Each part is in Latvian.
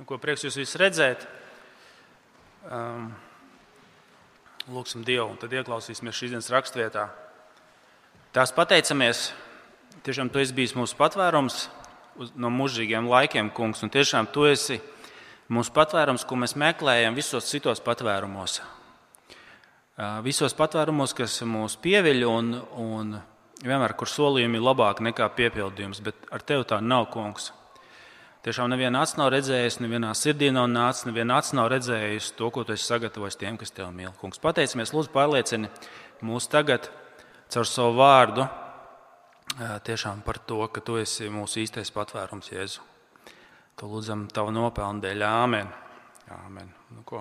Nu, ko prieks jūs visus redzēt. Um, lūksim Dievu, un tad ieklausīsimies šīs dienas raksturvietā. Tās pateicamies, tiešām tu esi bijis mūsu patvērums no mūžīgiem laikiem, kungs, un tiešām tu esi mūsu patvērums, ko mēs meklējam visos citos patvērumos. Uh, visos patvērumos, kas mūs pieviļ, un, un vienmēr, kur solījumi ir labāki nekā piepildījums, bet ar tevi tā nav, kungs. Tiešām neviena acis nav redzējusi, nevienā sirdī nav nācis, neviena acis nav redzējusi to, ko tu esi sagatavojis tiem, kas tev mīl. Kungs, pateicamies, lūdzu, pārliecini mūs tagad caur savu vārdu tiešām par to, ka tu esi mūsu īstais patvērums, Jēzu. To lūdzam tavu nopelnu dēļ. Āmen. Āmen. Nu, ko?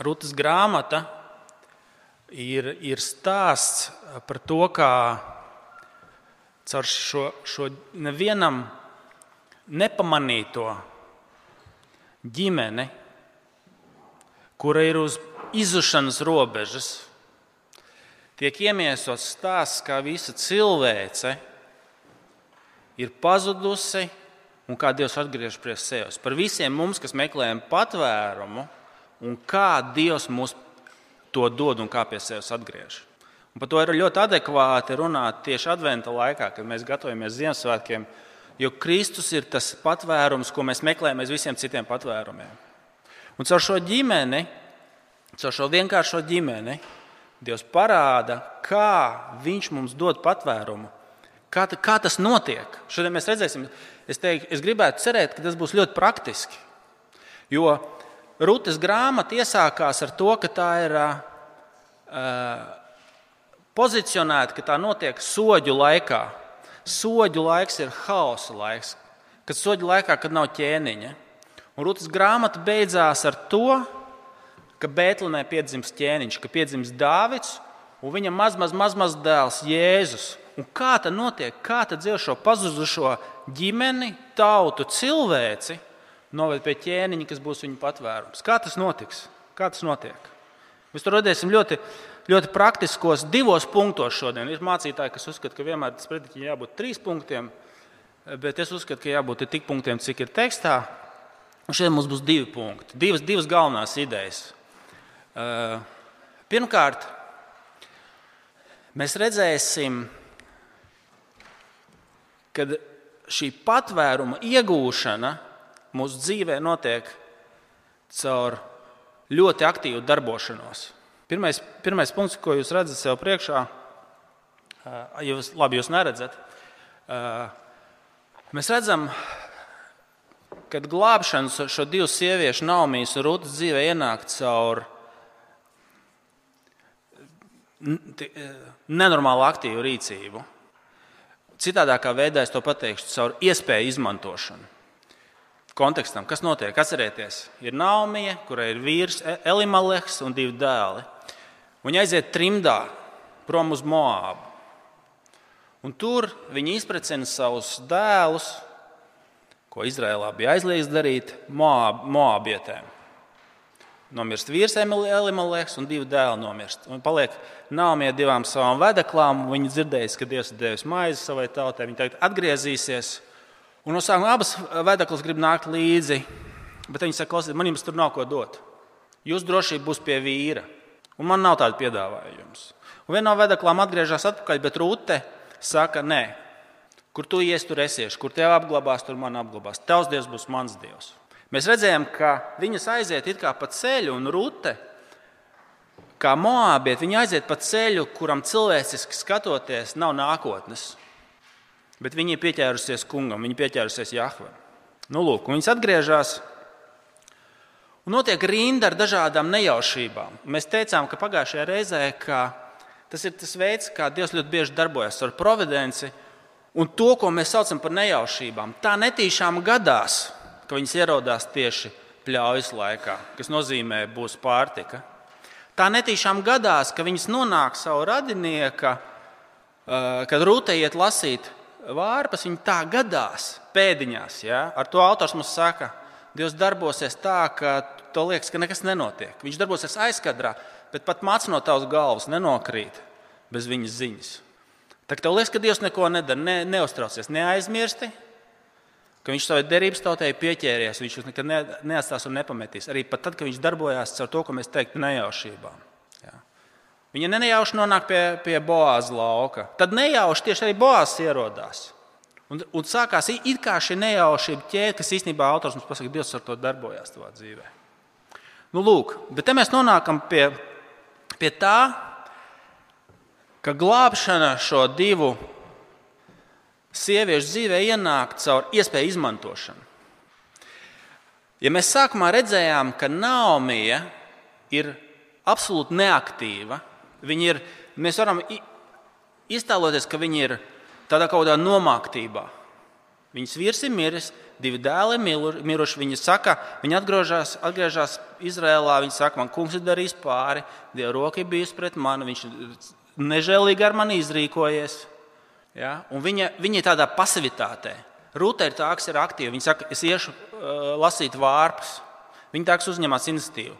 Rūtas grāmata ir, ir stāsts par to, kā caur šo, šo nevienam nepamanīto ģimeni, kura ir uz izušanas robežas, tiek iemiesots stāsts, kā visa cilvēce ir pazudusi un kā Dievs atgriežas pie sevis. Par visiem mums, kas meklējam patvērumu, un kā Dievs mums to dod un kā pie sevis atgriežas. Un par to ir ļoti adekvāti runāt tieši adventa laikā, kad mēs gatavojamies Ziemassvētkiem, jo Kristus ir tas patvērums, ko mēs meklējam aiz visiem citiem patvērumiem. Un caur šo ģimeni, caur šo vienkāršo ģimeni, Dievs parāda, kā Viņš mums dod patvērumu. Kā, kā tas notiek? Šodien mēs redzēsim, es, teiktu, es gribētu cerēt, ka tas būs ļoti praktiski. Jo Rūtas grāmata iesākās ar to, ka tā ir uh, pozicionēta, ka tā notiek soļu laikā. Soļu laiks ir hausa laiks, kad soļu laikā, kad nav ķēniņa. Un Rūtas grāmata beidzās ar to, ka Bēltlemē piedzimst ķēniņš, ka piedzimst Dāvids un viņa maz, maz, maz, maz dēls Jēzus. Un kā tas notiek? Kā tad dzīvo šo pazudušo ģimeni, tautu, cilvēci noved pie ķēniņa, kas būs viņa patvērums? Kā tas notiks? Kā tas notiek? Mēs tur redzēsim ļoti ļoti praktiskos divos punktos šodien. Ir mācītāji, kas uzskata, ka vienmēr tas prediķim jābūt trīs punktiem, bet es uzskatu, ka jābūt tik punktiem, cik ir tekstā. Un šeit mums būs divi punkti, divas, divas galvenās idejas. Uh, pirmkārt, mēs redzēsim, ka šī patvēruma iegūšana mūsu dzīvē notiek caur ļoti aktīvu darbošanos. Pirmais, pirmais punkts, ko jūs redzat sev priekšā, jūs labi jūs neredzat. Mēs redzam, ka glābšanas šo divu sieviešu, Naumijas un Rūtas dzīvē ienāk caur nenormālu aktīvu rīcību. Citādākā veidā es to pateikšu, caur iespēju izmantošanu kontekstam, kas notiek. Atcerieties, ir Naumija, kurai ir vīrs e- Elimaleks un divi dēli. Viņi aiziet trimdā prom uz Moābu. Un tur viņi izprecina savus dēlus, ko Izrēlā bija aizliegts darīt Moāb, Moābietēm. Nomirst vīrs Elimeleks un divi dēli nomirst. Un paliek Naumija divām savām vedeklām. Viņi dzirdēs, ka Dievs ir devis maizi savai tautai. Viņi tagad atgriezīsies. Un no sākuma abas vedeklas grib nākt līdzi. Bet viņi saka, man jums tur nav ko dot. Jūsu drošība būs pie vīra. Un man nav tāda piedāvājuma. Un viena no vedaklām atgriežas atpakaļ, bet Rūte saka, nē, kur tu ies, tur esies, kur tev apglabās, tur man apglabās. Tavs dievs būs mans dievs. Mēs redzējām, ka viņas aiziet it kā pa ceļu, un Rūte, kā moābiet, viņa aiziet pa ceļu, kuram cilvēciski skatoties, nav nākotnes. Bet viņa ir pieķērusies kungam, viņa ir pieķērusies Jahvam. Nu, lūk, viņas atgriežas Un notiek rinda ar dažādām nejaušībām. Mēs teicām, ka pagājušajā reizē ka tas ir tas veids, kā Dievs ļoti bieži darbojas ar providenci un to, ko mēs saucam par nejaušībām. Tā netīšām gadās, ka viņas ierodās tieši pļaujas laikā, kas nozīmē, būs pārtika. Tā netīšām gadās, ka viņas nonāk savu radinieka, kad rūtē iet lasīt vārpas, viņa tā gadās pēdiņās. Ja? Ar to autors mums saka, Dievs darbosies tā, ka tev liekas, ka nekas nenotiek. Viņš darbosies aizkadrā, bet pat mācis no tavas galvas nenokrīt bez viņas ziņas. Kā tev liekas, ka Dievs neko nedara, ne, neuztraucies, neaizmirsti, ka viņš savai derības tautai pieķēries, viņš jūs nekad neatstās un nepametīs. Arī tad, kad viņš darbojās ar to, ko mēs teiktu, nejaušībām. Ja. Viņa nejauši nonāk pie, pie Boāza lauka. Tad nejauši tieši arī Boāzs ierodās. Un, un sākās it kā šī nejaušība ķēde, kas īstenībā autors mums pasaka, Dievs ar to darbojās savā dzīvē. Nu, lūk, bet te mēs nonākam pie, pie tā, ka glābšana šo divu sieviešu dzīvē ienāk caur iespēju izmantošanu. Ja mēs sākumā redzējām, ka Naumija ir absolūti neaktīva, ir, mēs varam iztēloties, ka viņa ir tādā kaut kādā nomāktībā. Viņas vīrs ir miris, divi dēli ir miruši. Viņa saka, viņa atgriežas, atgriežas Izrēlā. Viņa saka, man kungs ir darījis pāri, Dieva roka ir bijusi pret mani, viņš nežēlīgi ar mani izrīkojies. Ja? Un viņa, viņa ir tādā pasivitātē. Rūta ir tā, kas ir aktīva. Viņa saka, es iešu uh, lasīt vārpus. Viņa tā, kas uzņemas iniciatīvu.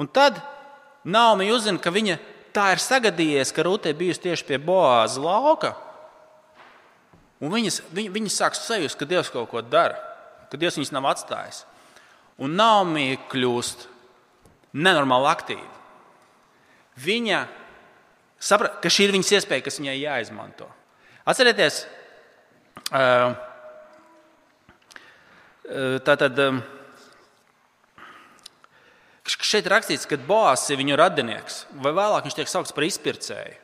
Un tad Naomi uzzina, ka viņa tā ir sagadījies, ka Rūta ir bijusi tieši pie Boāza lauka. Un viņas, viņas, viņas sāk sajust, ka Dievs kaut ko dara, ka Dievs viņas nav atstājis. Un Naomi kļūst nenormāli aktīva. Viņa saprot, ka šī ir viņas iespēja, kas viņai jāizmanto. Atcerieties, tātad šeit rakstīts, ka Boāzs ir viņu radinieks, vai vēlāk viņš tiek saukts par izpircēju.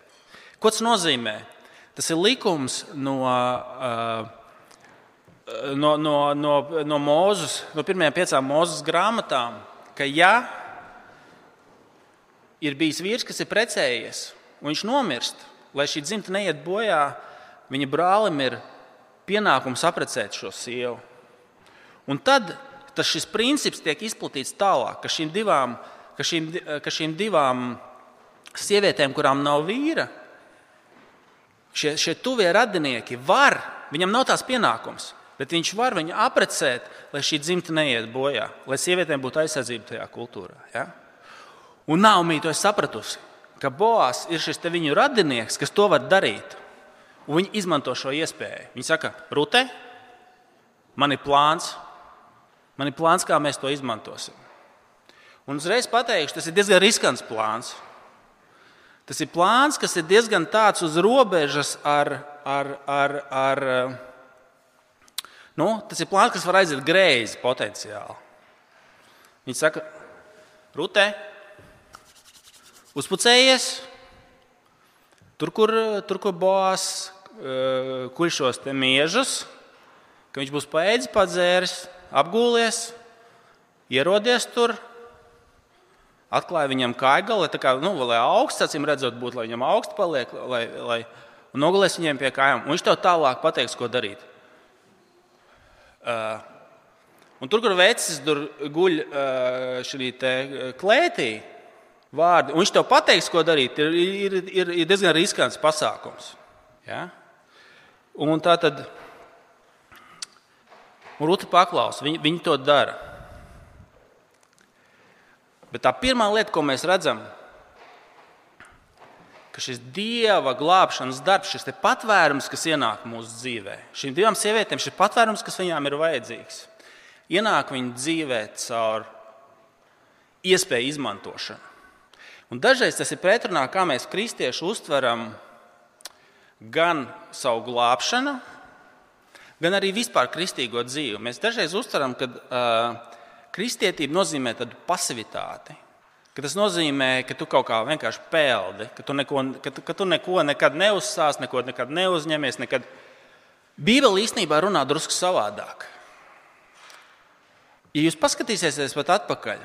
Ko tas nozīmē? Tas ir likums no, no, no, no, no Mozus, no pirmajām piecām Mozus grāmatām, ka ja ir bijis vīrs, kas ir precējies, un viņš nomirst, lai šī dzimta neiet bojā, viņa brālim ir pienākums apprecēt šo sievu. Un tad šis princips tiek izplatīts tālāk, ka šīm divām, ka šīm, ka šīm divām sievietēm, kurām nav vīra, šie, šie tuvie radinieki var, viņam nav tās pienākums, bet viņš var viņu apprecēt, lai šī dzimta neiet bojā, lai sievietēm būtu aizsardzība tajā kultūrā. Ja? Un nav mītā sapratusi, ka Boās ir šis viņu radinieks, kas to var darīt. Un viņi izmanto šo iespēju. Viņi saka, Rute, man ir plāns, man ir plāns, kā mēs to izmantosim. Un uzreiz pateikšu, tas ir diezgan riskants plāns. Tas ir plāns, kas ir diezgan tāds uz robežas ar, ar, ar, ar nu, tas ir plāns, kas var aiziet greizi potenciāli. Viņi saka, Rute, uzpucējies, tur, kur, tur, kur Boās Eh, kuļ šos miežus, ka viņš būs paēdis, padzēris, apgūlies, ierodies tur, atklāja viņam kājgali, kā, nu, lai augsts, acīm redzot, būtu, lai viņam augsts paliek, lai, lai nogulēs viņiem pie kājām. Un viņš tev tālāk pateiks, ko darīt. Uh, un tur, kur vecis tur guļ uh, šī klētī, vārdi, un viņš tev pateiks, ko darīt, ir, ir, ir, ir diezgan riskants pasākums. Ja? Un tā tad Rūta paklausa, viņi, viņi to dara. Bet tā pirmā lieta, ko mēs redzam, ka šis dieva glābšanas darbs, šis patvērums, kas ienāk mūsu dzīvē, šīm divām sievietēm, šis patvērums, kas viņām ir vajadzīgs, ienāk viņu dzīvē caur iespēju izmantošanu. Un dažreiz tas ir pretrunā, kā mēs kristieši uztveram gan savu glābšanu, gan arī vispār kristīgo dzīvi. Mēs dažreiz uztveram, ka uh, kristietība nozīmē tādu pasivitāti. Ka tas nozīmē, ka tu kaut kā vienkārši peldi, ka tu neko, ka tu, ka tu neko nekad neuzsāc, neko nekad neuzņemies. Nekad... Bībele īstenībā runā drusku savādāk. Ja jūs paskatīsieties pat atpakaļ,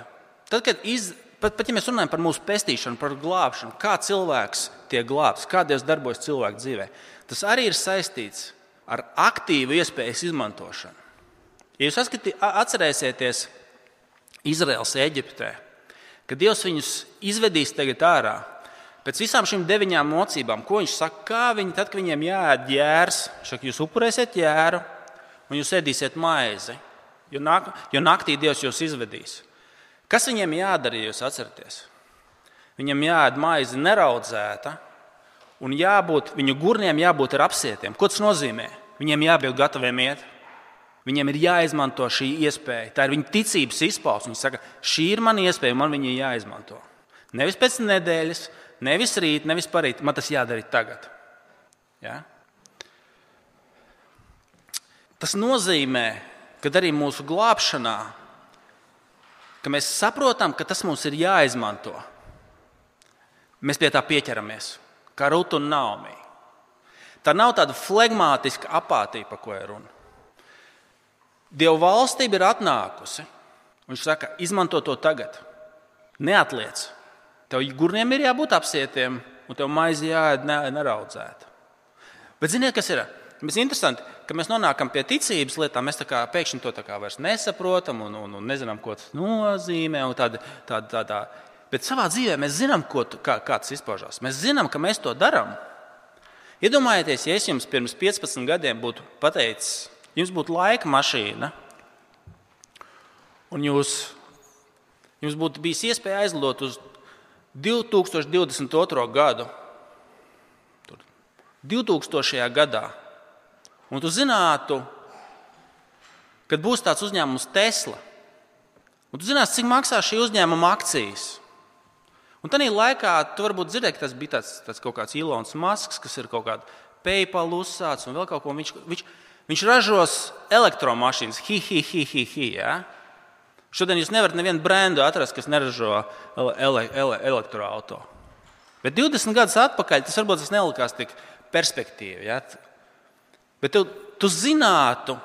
tad, kad iz, Pat, pat ja mēs runājam par mūsu pestīšanu, par glābšanu, kā cilvēks tiek glābts, kā Dievs darbojas cilvēku dzīvē, tas arī ir saistīts ar aktīvu iespējas izmantošanu. Ja jūs atcerēsieties Izraels Eģiptē, kad Dievs viņus izvedīs tagad ārā, pēc visām šīm deviņām mocībām, ko viņš saka, kā viņi tad, kad viņiem jāēd jērs, saka, jūs upurēsiet jēru un jūs ēdīsiet maizi, jo, nak, jo naktī Dievs jūs izvedīs. Kas viņiem jādara, ja jūs atceraties? Viņam jāēd maize neraudzēta, un jābūt, viņu gurniem jābūt apsietiem. Ko tas nozīmē? Viņiem jābūt gataviem iet. Viņiem ir jāizmanto šī iespēja. Tā ir viņa ticības izpausme. Viņi saka, šī ir mana iespēja, man viņa jāizmanto. Nevis pēc nedēļas, nevis rīt, nevis parīt. Man tas jādara tagad. Ja? Tas nozīmē, ka arī mūsu glābšanā, ka mēs saprotam, ka tas mums ir jāizmanto. Mēs pie tā pieķeramies, kā Rūta un Naumija. Tā nav tāda flegmātiska apātija, par ko ir runa. Dieva valstība ir atnākusi. Viņš saka, izmanto to tagad. Neatliec. Tev gurniem ir jābūt apsietiem, un tev maizi jāēd neraudzēt. Bet ziniet, kas ir? Mēs interesanti, ka mēs nonākam pie ticības lietām, mēs pēkšņi to vairs nesaprotam un, un, un nezinām, ko tas nozīmē. Tāda, tāda, tāda. Bet savā dzīvē mēs zinām, ko, kā, kā tas izpaužās. Mēs zinām, ka mēs to darām. Iedomājieties, ja es jums pirms 15 gadiem būtu pateicis, jums būtu laika mašīna, un jūs, jums būtu bijis iespēja aizlidot uz 2022. gadu, 2000. gadā, un tu zinātu, kad būs tāds uzņēmums Tesla, un tu zināsi, cik maksā šī uzņēmuma akcijas. Un tajā laikā tu varbūt dzirdēji, ka tas bija tāds, tāds kaut kāds Ilons Masks, kas ir kaut kāda PayPal uzsācis un vēl kaut ko. Viņš, viņš, viņš ražos elektromašīnas, hi, hi, hi, hi, hi ja? Šodien jūs nevarat nevienu brendu atrast, kas neražo ele, ele, elektroautorātu. Bet 20 gadus atpakaļ tas varbūt tas nelikās tik perspektīvi. Ja? Bet tu, tu zinātu,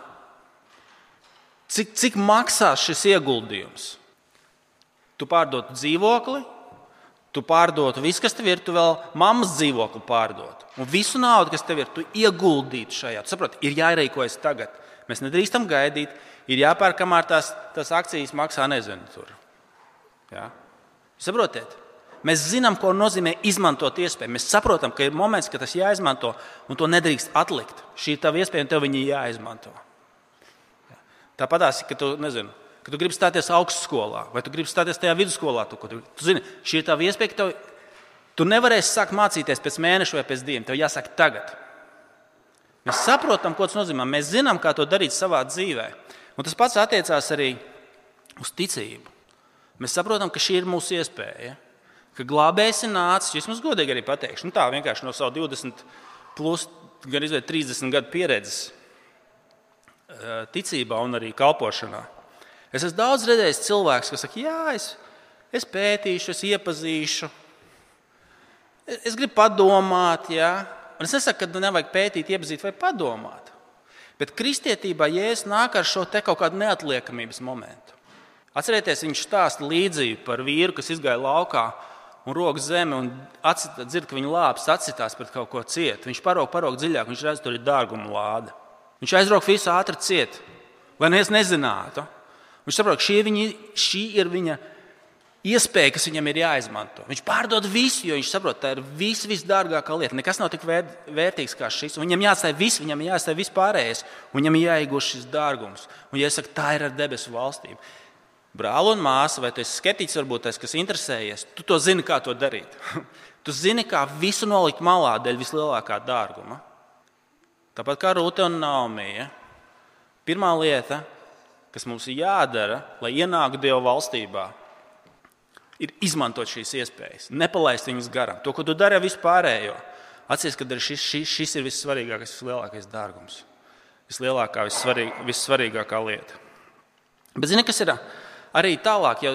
cik, cik maksās šis ieguldījums. Tu pārdotu dzīvokli, tu pārdotu visu, kas tev ir, tu vēl mammas dzīvokli pārdotu. Un visu naudu, kas tev ir, tu ieguldītu šajā. Saproti, ir jārīkojas tagad. Mēs nedrīkstam gaidīt, ir jāpērk, kamēr tās, tās akcijas maksā nezinu. Tur. Ja? Saprotiet? Mēs zinām, ko nozīmē izmantot iespēju. Mēs saprotam, ka ir moments, kad tas jāizmanto, un to nedrīkst atlikt. Šī ir tava iespēja, un tev viņa jāizmanto. Tāpat tās, ka tu nezini, ka tu gribi stāties augstskolā, vai tu gribi stāties tajā vidusskolā. Tu, tu, tu zini, šī ir tā iespēja, ka tev, tu nevarēsi sākt mācīties pēc mēneša vai pēc diviem. Tev jāsāk tagad. Mēs saprotam, ko tas nozīmē. Mēs zinām, kā to darīt savā dzīvē. Un tas pats attiecās arī uz ticību. Mēs saprotam, ka šī ir mūsu iespēja. Ka glābējs ir nācis, es jums godīgi arī pateikšu, nu tā vienkārši no savu 20, plus, gan 30 gadu pieredzes ticībā un arī kalpošanā. Es esmu daudz redzējis cilvēkus, kas saka, jā, es, es pētīšu, es iepazīšu, es, es gribu padomāt. Jā. Un es nesaku, ka nevajag pētīt, iepazīt vai padomāt. Bet kristietībā jēzus nāk ar šo kaut kādu neatliekamības momentu. Atcerieties, viņš stāsta līdzību par vīru, kas izgāja laukā un rokas zemi un atcita, dzird, ka viņa lāpas atsitās pret kaut ko cietu. Viņš parauga, parauga dziļāk, viņš redz, tur ir dārguma lāde. Viņš aizrauga visu ātri ciet, lai neviens nezinātu. Viņš saprot, ka viņa, šī ir viņa iespēja, kas viņam ir jāizmanto. Viņš pārdod visu, jo viņš saprot, tā ir vis, visdārgākā lieta. Nekas nav tik vērt, vērtīgs kā šis. Viņam jāatstāj viss, viņam jāatstāj viss pārējais, un viņam jāiegūst šis dārgums. Un, ja es saku, tā ir ar debesu valstīm, brāl un māsa, vai tu esi skeptiķis, varbūt tas, kas interesējies, tu to zini, kā to darīt. tu zini, kā visu nolikt malā dēļ vislielākā dārguma. Tāpat kā Rūta un Naumija. Pirmā lieta kas mums ir jādara, lai ienāktu Dieva valstībā, ir izmantot šīs iespējas, nepalaist viņas garām. To, ko tu dari ar vispārējo, atcerieties, ka šis, šis, šis ir vissvarīgākais, vislielākais dārgums, vislielākā, vissvarīg, vissvarīgākā lieta. Bet zini, kas ir arī tālāk, jau,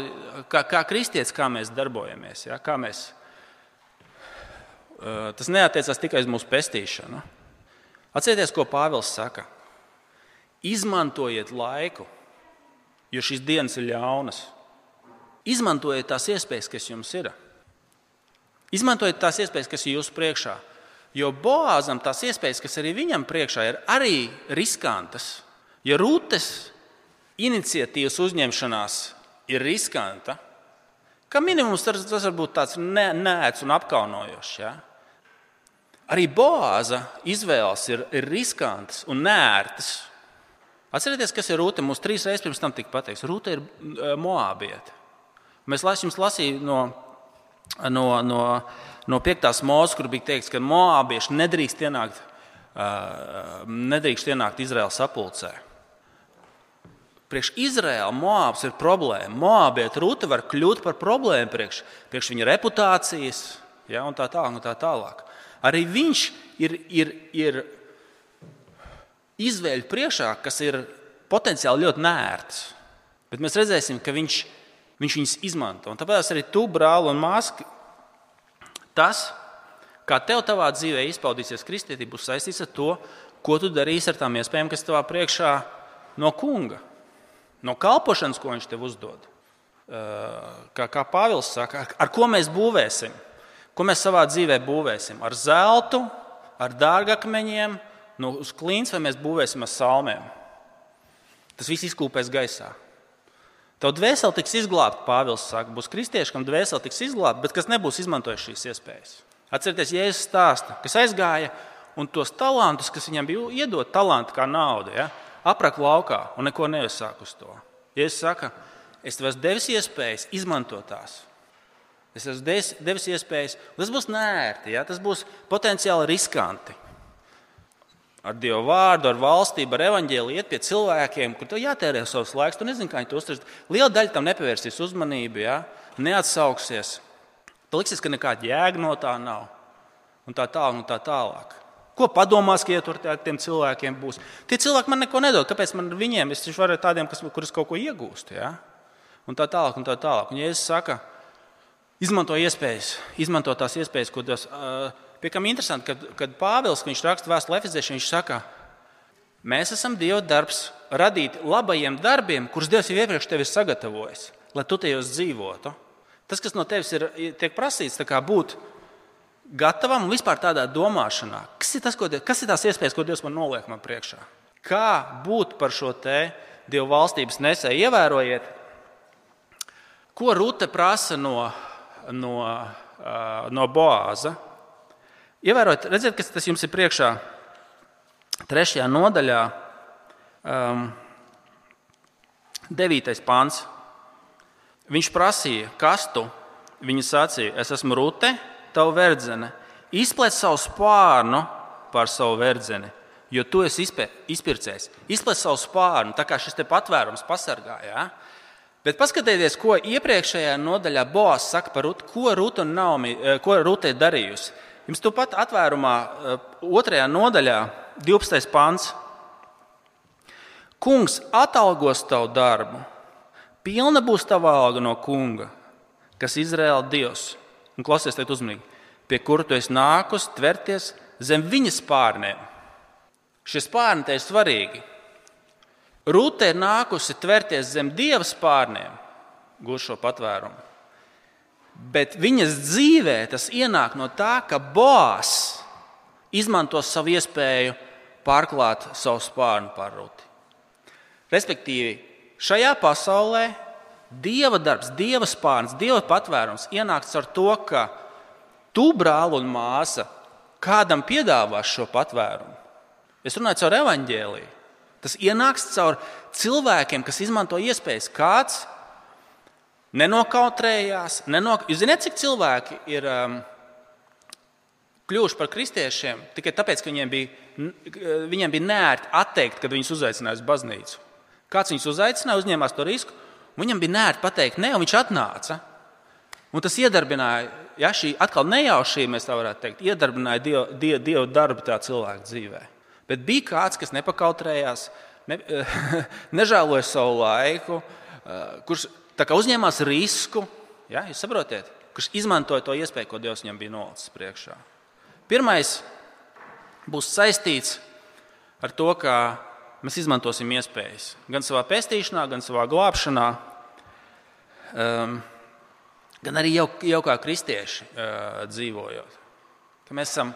kā, kā kristietis, kā mēs darbojamies? Ja? Kā mēs, tas neatiecās tikai uz mūsu pestīšanu. Atcerieties, ko Pāvils saka. Izmantojiet laiku, jo šīs dienas ir ļaunas. Izmantojiet tās iespējas, kas jums ir. Izmantojiet tās iespējas, kas ir jūsu priekšā. Jo Boāzam tās iespējas, kas arī viņam priekšā ir, arī riskantas. Ja Rūtes iniciatīvas uzņemšanās ir riskanta, kā minimums tas, tas var būt tāds nēts un apkaunojošs. Ja? Arī Boāza izvēles ir, ir riskantas un nērtas. Atcerieties, kas ir Rūta. Mums trīs reizes pirms tam tika pateikts, Rūta ir e, moābieta. Mēs jums lasījām no, no, no, no 5. mūzes, kur bija teikts, ka moābieši nedrīkst ienākt, nedrīkst ienākt Izraēlas sapulcē. Priekš Izraēla Moabs ir problēma. Moabieta rūta var kļūt par problēmu priekš, priekš viņa reputācijas ja, un tā tālāk. Un tā tālāk. Arī viņš ir, ir, ir izvēļu priekšā, kas ir potenciāli ļoti nērts. Bet mēs redzēsim, ka viņš, viņš viņus izmanto. Un tāpēc arī tu, brāl un māsa, tas, kā tev savā dzīvē izpaudīsies kristietība, būs saistīts ar to, ko tu darīsi ar tām iespējām, kas tavā priekšā no kunga no kalpošanas, ko viņš tev uzdod. Kā, kā Pāvils saka, ar, ar ko mēs būvēsim? Ko mēs savā dzīvē būvēsim? Ar zeltu, ar dārgakmeņiem, nu, uz klints, vai mēs būvēsim ar salmiem? Tas viss izkūpēs gaisā. Tev dvēseli tiks izglābta, Pāvils saka, būs kristieši, kam dvēseli tiks izglābta, bet kas nebūs izmantojuši šīs iespējas. Atcerieties, Jēzus stāsta, kas aizgāja un tos talantus, kas viņam bija iedot, talanti kā nauda. Ja? aprak laukā un neko neuzsāk uz to. Ja es saku, es tev esmu devis iespējas izmantot tās. Es esmu devis iespējas, tas būs nērti, ja? tas būs potenciāli riskanti. Ar Dievu vārdu, ar valstību, ar evaņģēliju iet pie cilvēkiem, kur tev jātērē savs laiks. Tu nezini, kā viņi to uztvers. Liela daļa tam nepievērsīs uzmanību, ja? neatsauksies. Liksies, ka nekāda jēga no tā nav. Un tā tālāk, un tā tālāk. Ko padomās, ka ja tur ar tiem cilvēkiem būs? Tie cilvēki man neko nedod. Kāpēc man ar viņiem? Es taču varu ar tādiem, kas, kurus kaut ko iegūstu. Ja? Un tā tālāk, un tā tālāk. Un, ja es saku, izmanto iespējas, izmanto tās iespējas, ko tas. Pie kam interesanti, kad, kad Pāvils, viņš raksta vēstuli Efeziešiem, viņš saka, mēs esam Dieva darbs, radīti labajiem darbiem, kurus Dievs jau iepriekš tev ir sagatavojis, lai tu tajos dzīvotu. Tas, kas no tevis ir tiek prasīts, būt gatavam un vispār tādā domāšanā, kas ir, tas, ko, kas ir tās iespējas, ko Dievs man noliek man priekšā? Kā būt par šo te Dieva valstības nesēju? Ievērojiet, ko Rūte prasa no, no, no Boāza. Ievērojiet, redziet, kas tas jums ir priekšā. Trešajā nodaļā, um, devītais pāns. Viņš prasīja, kas tu? Viņa sacīja, es esmu Rūte, tavu verdzene, izplēt savu spārnu par savu verdzeni, jo tu esi izpircējis. Izplēt savu spārnu, tā kā šis patvērums pasargā. Ja? Bet paskatieties, ko iepriekšējā nodaļā Boas saka par Rutu, ko Ruta ir darījusi. Jums turpat atvērumā, eh, otrajā nodaļā, 12. pāns. Kungs atalgos tavu darbu, pilna būs tava alga no kunga, kas ir Izraēla Dievs. Un klausies, teikt uzmanīgi, pie kura tu esi nākus tverties zem viņa spārniem. Šie spārni te ir svarīgi. Rūte ir nākusi tverties zem dieva spārniem, gūst šo patvērumu. Bet viņas dzīvē tas ienāk no tā, ka Boās izmanto savu iespēju pārklāt savu spārnu pār rūti. Respektīvi, šajā pasaulē Dieva darbs, Dieva spārns, Dieva patvērums ienāks ar to, ka tu, brāl un māsa, kādam piedāvās šo patvērumu. Es runāju caur evaņģēliju. Tas ienāks caur cilvēkiem, kas izmanto iespējas. Kāds nenokautrējās. Nenok... Jūs zināt, cik cilvēki ir um, kļuvuši par kristiešiem tikai tāpēc, ka viņiem bija, viņiem bija nērti atteikt, kad viņus uzaicināja uz baznīcu. Kāds viņus uzaicināja, uzņēmās to risku, Viņam bija nērti pateikt, nē, un viņš atnāca. Un tas iedarbināja, ja šī atkal nejaušība, mēs tā varētu teikt, iedarbināja Dievu, dievu, dievu darbu tā cilvēka dzīvē. Bet bija kāds, kas nepakautrējās, ne, nežēloja savu laiku, eh, kurš uzņēmās risku, ja, jūs saprotat, kurš izmantoja to iespēju, ko Dievs viņam bija nolicis priekšā. Pirmais būs saistīts ar to, ka mēs izmantosim iespējas gan savā pestīšanā, gan savā glābšanā um, gan arī jau, jau kā kristieši uh, dzīvojot. Ka mēs esam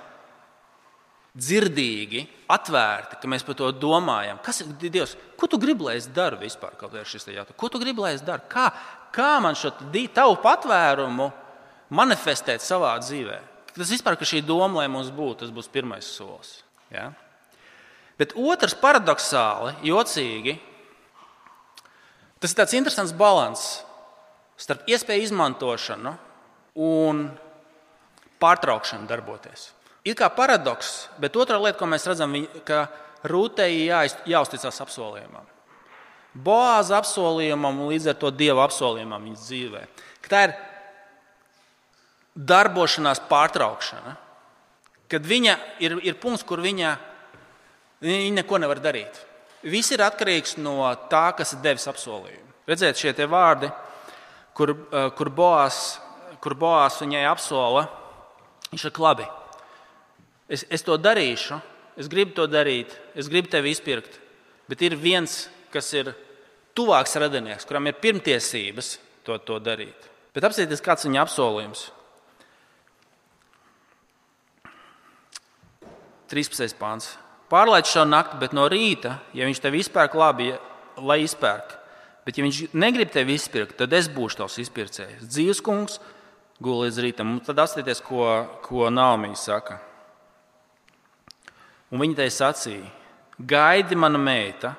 dzirdīgi, atvērti, ka mēs par to domājam. Kas ir Dievs? Ko tu gribi, lai es daru vispār? Ko tu gribi, lai es daru? Kā, kā man šo tavu patvērumu manifestēt savā dzīvē? Tas vispār, ka šī doma, lai mums būtu, tas būs pirmais solis. Ja? Bet otrs paradoxāli, jocīgi, tas ir tāds interesants līdzsvars starp iespēju izmantošanu un pārtraukšanu darboties. Ir kā paradoks, bet otrā lieta, ko mēs redzam, ka rūtēji jāuzticas apsolījumam. Boāza apsolījumam un līdz ar to dieva apsolījumam viņas dzīvē. Ka tā ir darbošanās pārtraukšana. Kad viņa ir, ir punkts, kur viņa, viņa neko nevar darīt. Viss ir atkarīgs no tā, kas ir devis apsolījumu. Redziet, šie vārdi, kur, eh, kur, Boās, kur Boās viņai apsola, viņš ir labi. Es, es to darīšu, es gribu to darīt, es gribu tevi izpirkt, bet ir viens, kas ir tuvāks radinieks, kuram ir pirmtiesības to, to darīt. Bet apsieties, kāds ir viņa apsolījums. 13. pāns. Pārlaid šo nakti, bet no rīta, ja viņš tevi izpērk, labi, ja, lai izpērk. Bet, ja viņš negrib tevi izpirkt, tad es būšu tavs izpircējs. Dzīves kungs gulēja līdz rītam. Un tad apskatieties, ko, ko Naumija saka. Un viņa te sacīja: Gaidi, mana meita,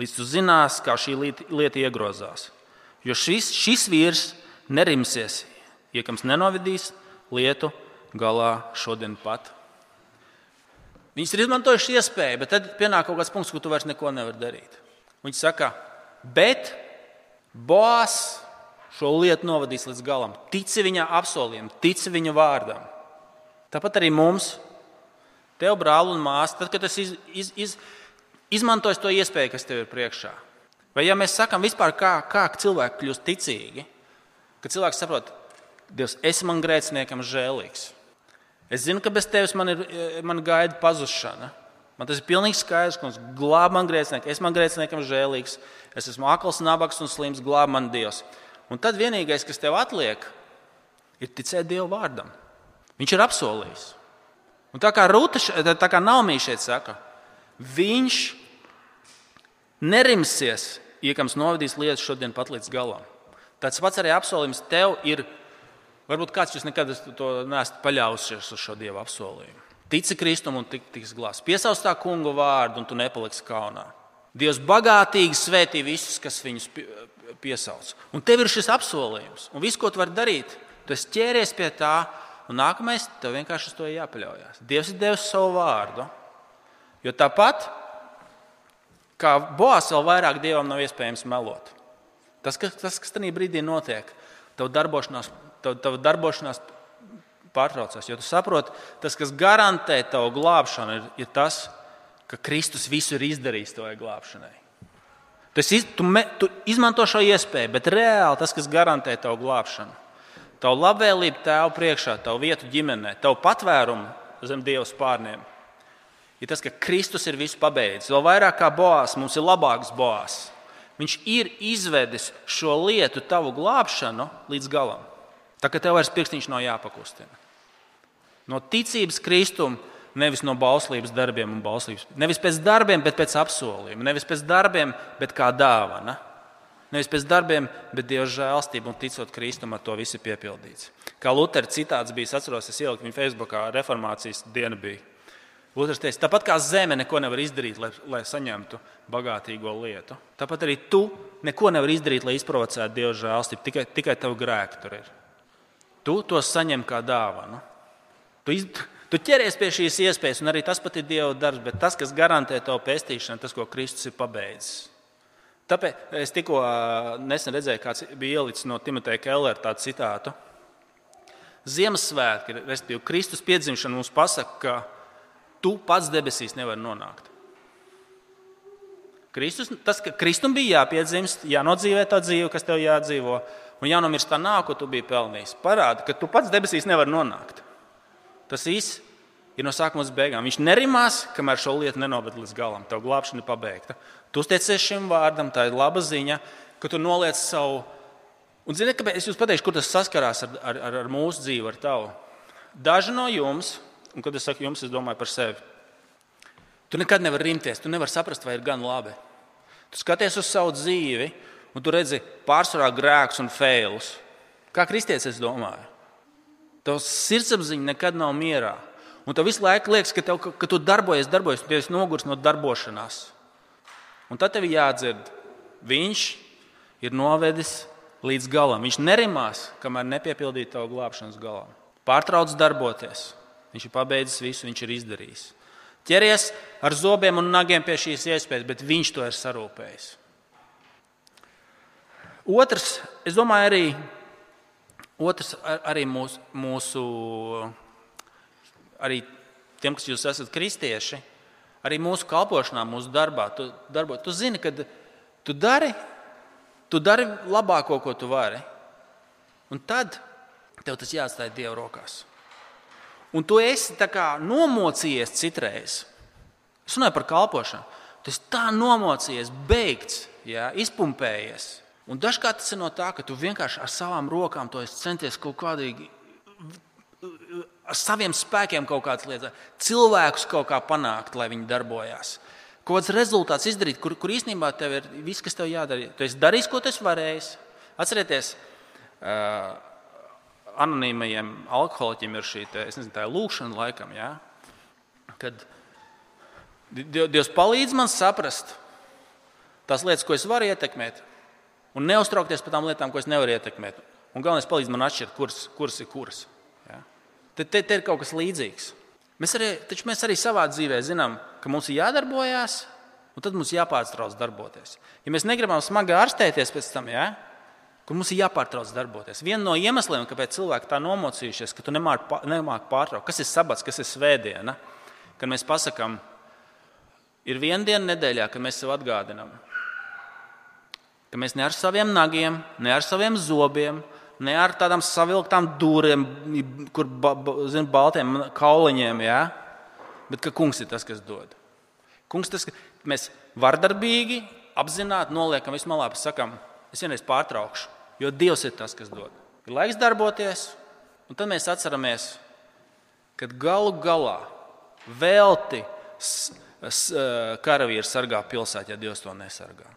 līdz tu zinās, kā šī lieta, lieta iegrozās. Jo šis, šis vīrs nerimsies, iekams nenovedīs lietu galā šodien pat. Viņas ir izmantojušas iespēju, bet tad pienāk kaut kāds punkts, kur tu vairs neko nevari darīt. Viņi saka, bet Boās šo lietu novadīs līdz galam. Tici viņa apsolījumam, tici viņa vārdam. Tāpat arī mums, tev, brāl un māsa, tad, kad es iz, iz, iz, izmantoju to iespēju, kas tev ir priekšā. Vai ja mēs sakām vispār, kā, kā cilvēki kļūst ticīgi, kad cilvēks saprot, Dievs, esi man grēciniekam žēlīgs. Es zinu, ka bez tevis man, ir, man gaida pazušana. Man tas ir pilnīgi skaidrs, ka glāb man grēcinieku. Es man grēciniekam žēlīgs, es esmu akls, nabaks un slims, glāb man Dievs. Un tad vienīgais, kas tev atliek, ir ticēt Dieva vārdam. Viņš ir apsolījis. Un tā kā Rūta, tā kā Naumija šeit saka, viņš nerimsies, iekams novadīs lietas šodien pat līdz galam. Tāds pats arī apsolījums tev ir Varbūt kāds jūs nekad to neesat paļāvusies uz šo dievu apsolījumu. Tici Kristum un tik, tiks glābts. Piesauc tā kungu vārdu, un tu nepaliksi kaunā. Dievs bagātīgi svētī visus, kas viņus piesauc. Un tev ir šis apsolījums. Un viss, ko tu vari darīt, tu ķēries pie tā, un nākamais tev vienkārši uz to jāpaļaujas. Dievs ir devis savu vārdu. Jo tāpat, kā Boās, vēl vairāk dievam nav iespējams melot. Tas, kas, tas, kas tajā brīdī notiek, tev darbošanās tava, tava darbošanās pārtraucās. Jo tu saproti, tas, kas garantē tavu glābšanu, ir, ir tas, ka Kristus visu ir izdarījis tavai glābšanai. Tu, iz, tu, me, tu izmanto šo iespēju, bet reāli tas, kas garantē tavu glābšanu, tavu labvēlību tēvu priekšā, tavu vietu ģimenē, tavu patvērumu zem Dieva spārniem, ir tas, ka Kristus ir visu pabeidzis. Vēl vairāk kā Boās, mums ir labāks Boās. Viņš ir izvedis šo lietu, tavu glābšanu līdz galam. Tā kā tev vairs pirkstiņš nav jāpakustina. No ticības kristuma, nevis no bauslības darbiem un bauslības. Nevis pēc darbiem, bet pēc apsolījuma. Nevis pēc darbiem, bet kā dāvana. Nevis pēc darbiem, bet Dieva žēlstība un ticot Kristum, ar to viss ir piepildīts. Kā Lutera citāts bija, es atceros, es ieliku viņa Facebookā, reformācijas diena bija. Luters teica, tāpat kā zeme neko nevar izdarīt, lai, lai saņemtu bagātīgo lietu, tāpat arī tu neko nevari izdarīt, lai izprovocētu Dieva žēlstību. Tikai, tikai tavu grēku tur ir. Tu to saņem kā dāvanu. Tu, iz, tu ķeries pie šīs iespējas, un arī tas pat ir Dieva darbs, bet tas, kas garantē tavu pestīšanu, tas, ko Kristus ir pabeidzis. Tāpēc es tikko nesen redzēju, kāds bija ielicis no Timoteja Kellera tādu citātu. Ziemassvētki, respektīvi, Kristus piedzimšana mums pasaka, ka tu pats debesīs nevari nonākt. Kristus, tas, ka Kristum bija jāpiedzimst, jānodzīvē tā dzīve, kas tev jādzīvo, un jānomirst tā nāk, ko tu biji pelnījis. Parāda, ka tu pats debesīs nevari nonākt. Tas viss ir no sākuma līdz beigām. Viņš nerimās, kamēr šo lietu nenoved līdz galam. Tev glābšana ir pabeigta. Tu uzteicies šim vārdam, tā ir laba ziņa, ka tu noliec savu. Un zini, kāpēc es jums pateikšu, kur tas saskarās ar, ar, ar, ar mūsu dzīvi, ar tavu. Daži no jums, un kad es saku jums, es domāju par sevi. Tu nekad nevari rimties, tu nevari saprast, vai ir gan labi. Tu skaties uz savu dzīvi, un tu redzi pārsvarā grēkus un failus. Kā kristietis es domāju? Tavs sirdsapziņa nekad nav mierā. Un tev visu laiku liekas, ka, tev, ka, ka tu darbojies, darbojies, un tu esi noguris no darbošanās. Un tad tev jādzird, viņš ir novedis līdz galam. Viņš nerimās, kamēr nepiepildīja tavu glābšanas galam. Pārtrauc darboties. Viņš ir pabeidzis visu, viņš ir izdarījis. Ķeries ar zobiem un nagiem pie šīs iespējas, bet viņš to ir sarūpējis. Otrs, es domāju, arī, otrs, arī mūsu, mūsu arī tiem, kas jūs esat kristieši, arī mūsu kalpošanā, mūsu darbā, tu, darbo, tu zini, ka tu dari, tu dari labāko, ko tu vari. Un tad tev tas jāatstāj Dieva rokās. Un tu esi nomocījies citreiz. Es runāju par kalpošanu. Tu esi tā nomocījies, beigts, jā, izpumpējies. Un dažkārt tas ir no tā, ka tu vienkārši ar savām rokām centies kaut kādīgi, ar saviem spēkiem kaut kādas lietas, cilvēkus kaut kā panākt, lai viņi darbojās. Kaut kāds rezultāts izdarīt, kur, kur īstenībā tev ir viss, kas tev jādara. Tu esi darījis, ko tu esi varējis. Atcerieties, uh, anonīmajiem alkoholiķiem ir šī te, nezinu, tā lūkšana laikam. Ja? Kad Dievs palīdz man saprast tās lietas, ko es varu ietekmēt, un neuztraukties par tām lietām, ko es nevaru ietekmēt. Un galvenais palīdz man atšķirt, kuras, kuras ir kuras. Ja? Te, te, te ir kaut kas līdzīgs. Mēs arī, mēs arī savā dzīvē zinām, ka mums ir jādarbojas, un tad mums jāpārtrauc darboties. Ja mēs negribam smagi ārstēties pēc tam, ja? kur mums ir jāpārtrauc darboties. Viens no iemesliem, kāpēc cilvēki tā nomocījušies, ka tu nemāki pārtraukt, kas ir sabats, kas ir svētdiena, kad mēs pasakām, ir viena diena nedēļā, kad mēs sev atgādinām, ka mēs ne ar saviem nagiem, ne ar saviem zobiem, ne ar tādām savilktām dūriem, kur ba, ba, zin, baltiem kauliņiem, ja? bet ka kungs ir tas, kas dod. Kungs tas, ka mēs vardarbīgi, apzināti noliekam visu malā, sakam, es vienreiz pārtraukšu, jo Dievs ir tas, kas dod. Ir laiks darboties, un tad mēs atceramies, ka galu galā velti karavīrs sargā pilsētu, ja Dievs to nesargā.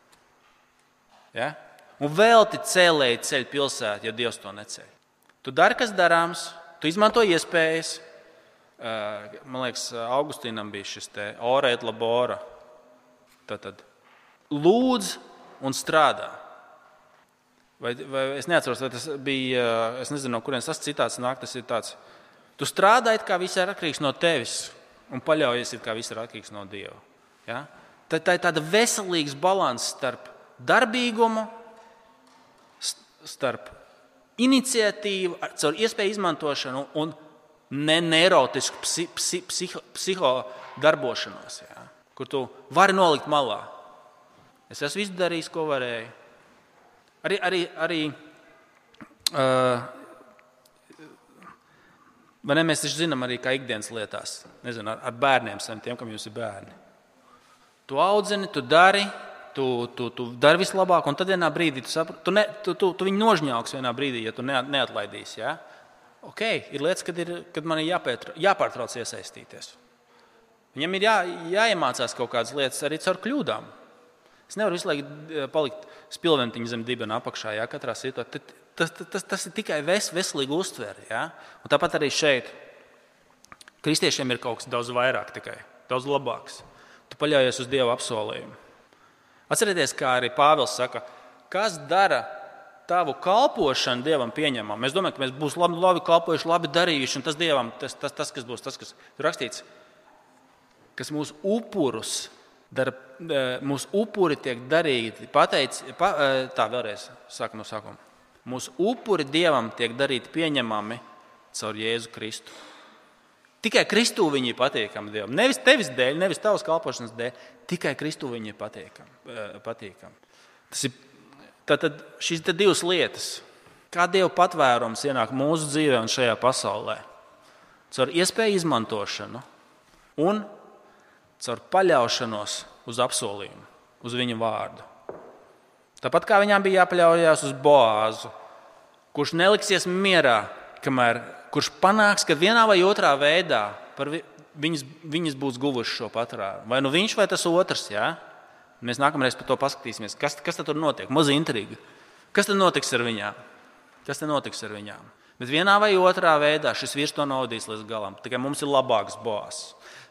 Ja? Un velti cēlēji ceļ pilsētu, ja Dievs to neceļ. Tu dari, kas darāms, tu izmanto iespējas. Man liekas, Augustīnam bija šis orēt labora. Tad lūdz un strādā. Vai, vai es neatceros, vai tas bija, es nezinu, no kurienes tas citāts nāk. Tas ir tāds, tu strādā, it kā viss ir atkarīgs no tevis, un paļaujies, it kā viss ir atkarīgs no Dieva. Ja? Tā, tā ir tāda veselīga līnija starp darbīgumu, starp iniciatīvu, caur iespēju izmantošanu un ne neirotisku psi, psi, psiho, psiho darbošanos, jā, kur tu vari nolikt malā. Es esmu izdarījis, ko varēju. Arī, arī, arī uh, ne, mēs taču zinām, arī kā ikdienas lietās, nezinu, ar, ar bērniem, tiem, kam jums ir bērni. Tu audzini, tu dari, tu, tu, tu dari vislabāk, un tad vienā brīdī tu, sapra, tu, ne, tu, tu, tu viņu nožņauks vienā brīdī, ja tu neatlaidīsi. Ja? Okay, ir lietas, kad, ir, kad man ir jāpētra, jāpārtrauc iesaistīties. Viņam ir jā, jāiemācās kaut kādas lietas arī caur kļūdām. Es nevaru visu laiku eh, palikt spilventiņa zem dibena apakšā, ja katrā situācijā. Tas, tas, tas, tas ir tikai ves, veselīga uztvere. Ja? Un tāpat arī šeit. Kristiešiem ir kaut kas daudz vairāk, tikai daudz labāks. Tu paļaujies uz Dieva apsolījumu. Atcerieties, kā arī Pāvils saka, kas dara tavu kalpošanu Dievam pieņemamu. Mēs domājam, ka mēs būsim labi, labi kalpojuši, labi darījuši, un tas Dievam tas, tas, tas kas būs tas, kas ir rakstīts, kas mūsu upurus. Dar, e, mūsu upuri tiek darīti, pateic, pa, e, tā vēlreiz saka no sākuma. Mūsu upuri Dievam tiek darīti pieņemami caur Jēzu Kristu. Tikai Kristū viņi ir patīkami Dievam. Nevis tevis dēļ, nevis tavas kalpošanas dēļ, tikai Kristū viņi ir patīkami. Eh, patīkam. Tas ir tātad šīs divas lietas. Kā Dieva patvērums ienāk mūsu dzīvē un šajā pasaulē? Caur iespēju izmantošanu un caur paļaušanos uz apsolījumu, uz viņa vārdu. Tāpat kā viņām bija jāpaļaujas uz Boāzu, kurš neliksies mierā, kamēr kurš panāks, ka vienā vai otrā veidā vi, viņas, viņas būs guvušas šo patrāru. Vai nu viņš, vai tas otrs. Ja? Mēs nākamreiz par to paskatīsimies, kas, kas tur notiek. Maza intriga. Kas tad notiks ar viņām? Kas tad notiks ar viņām? Bet vienā vai otrā veidā šis vīrs to naudīs līdz galam. Tikai mums ir labāks bāzes.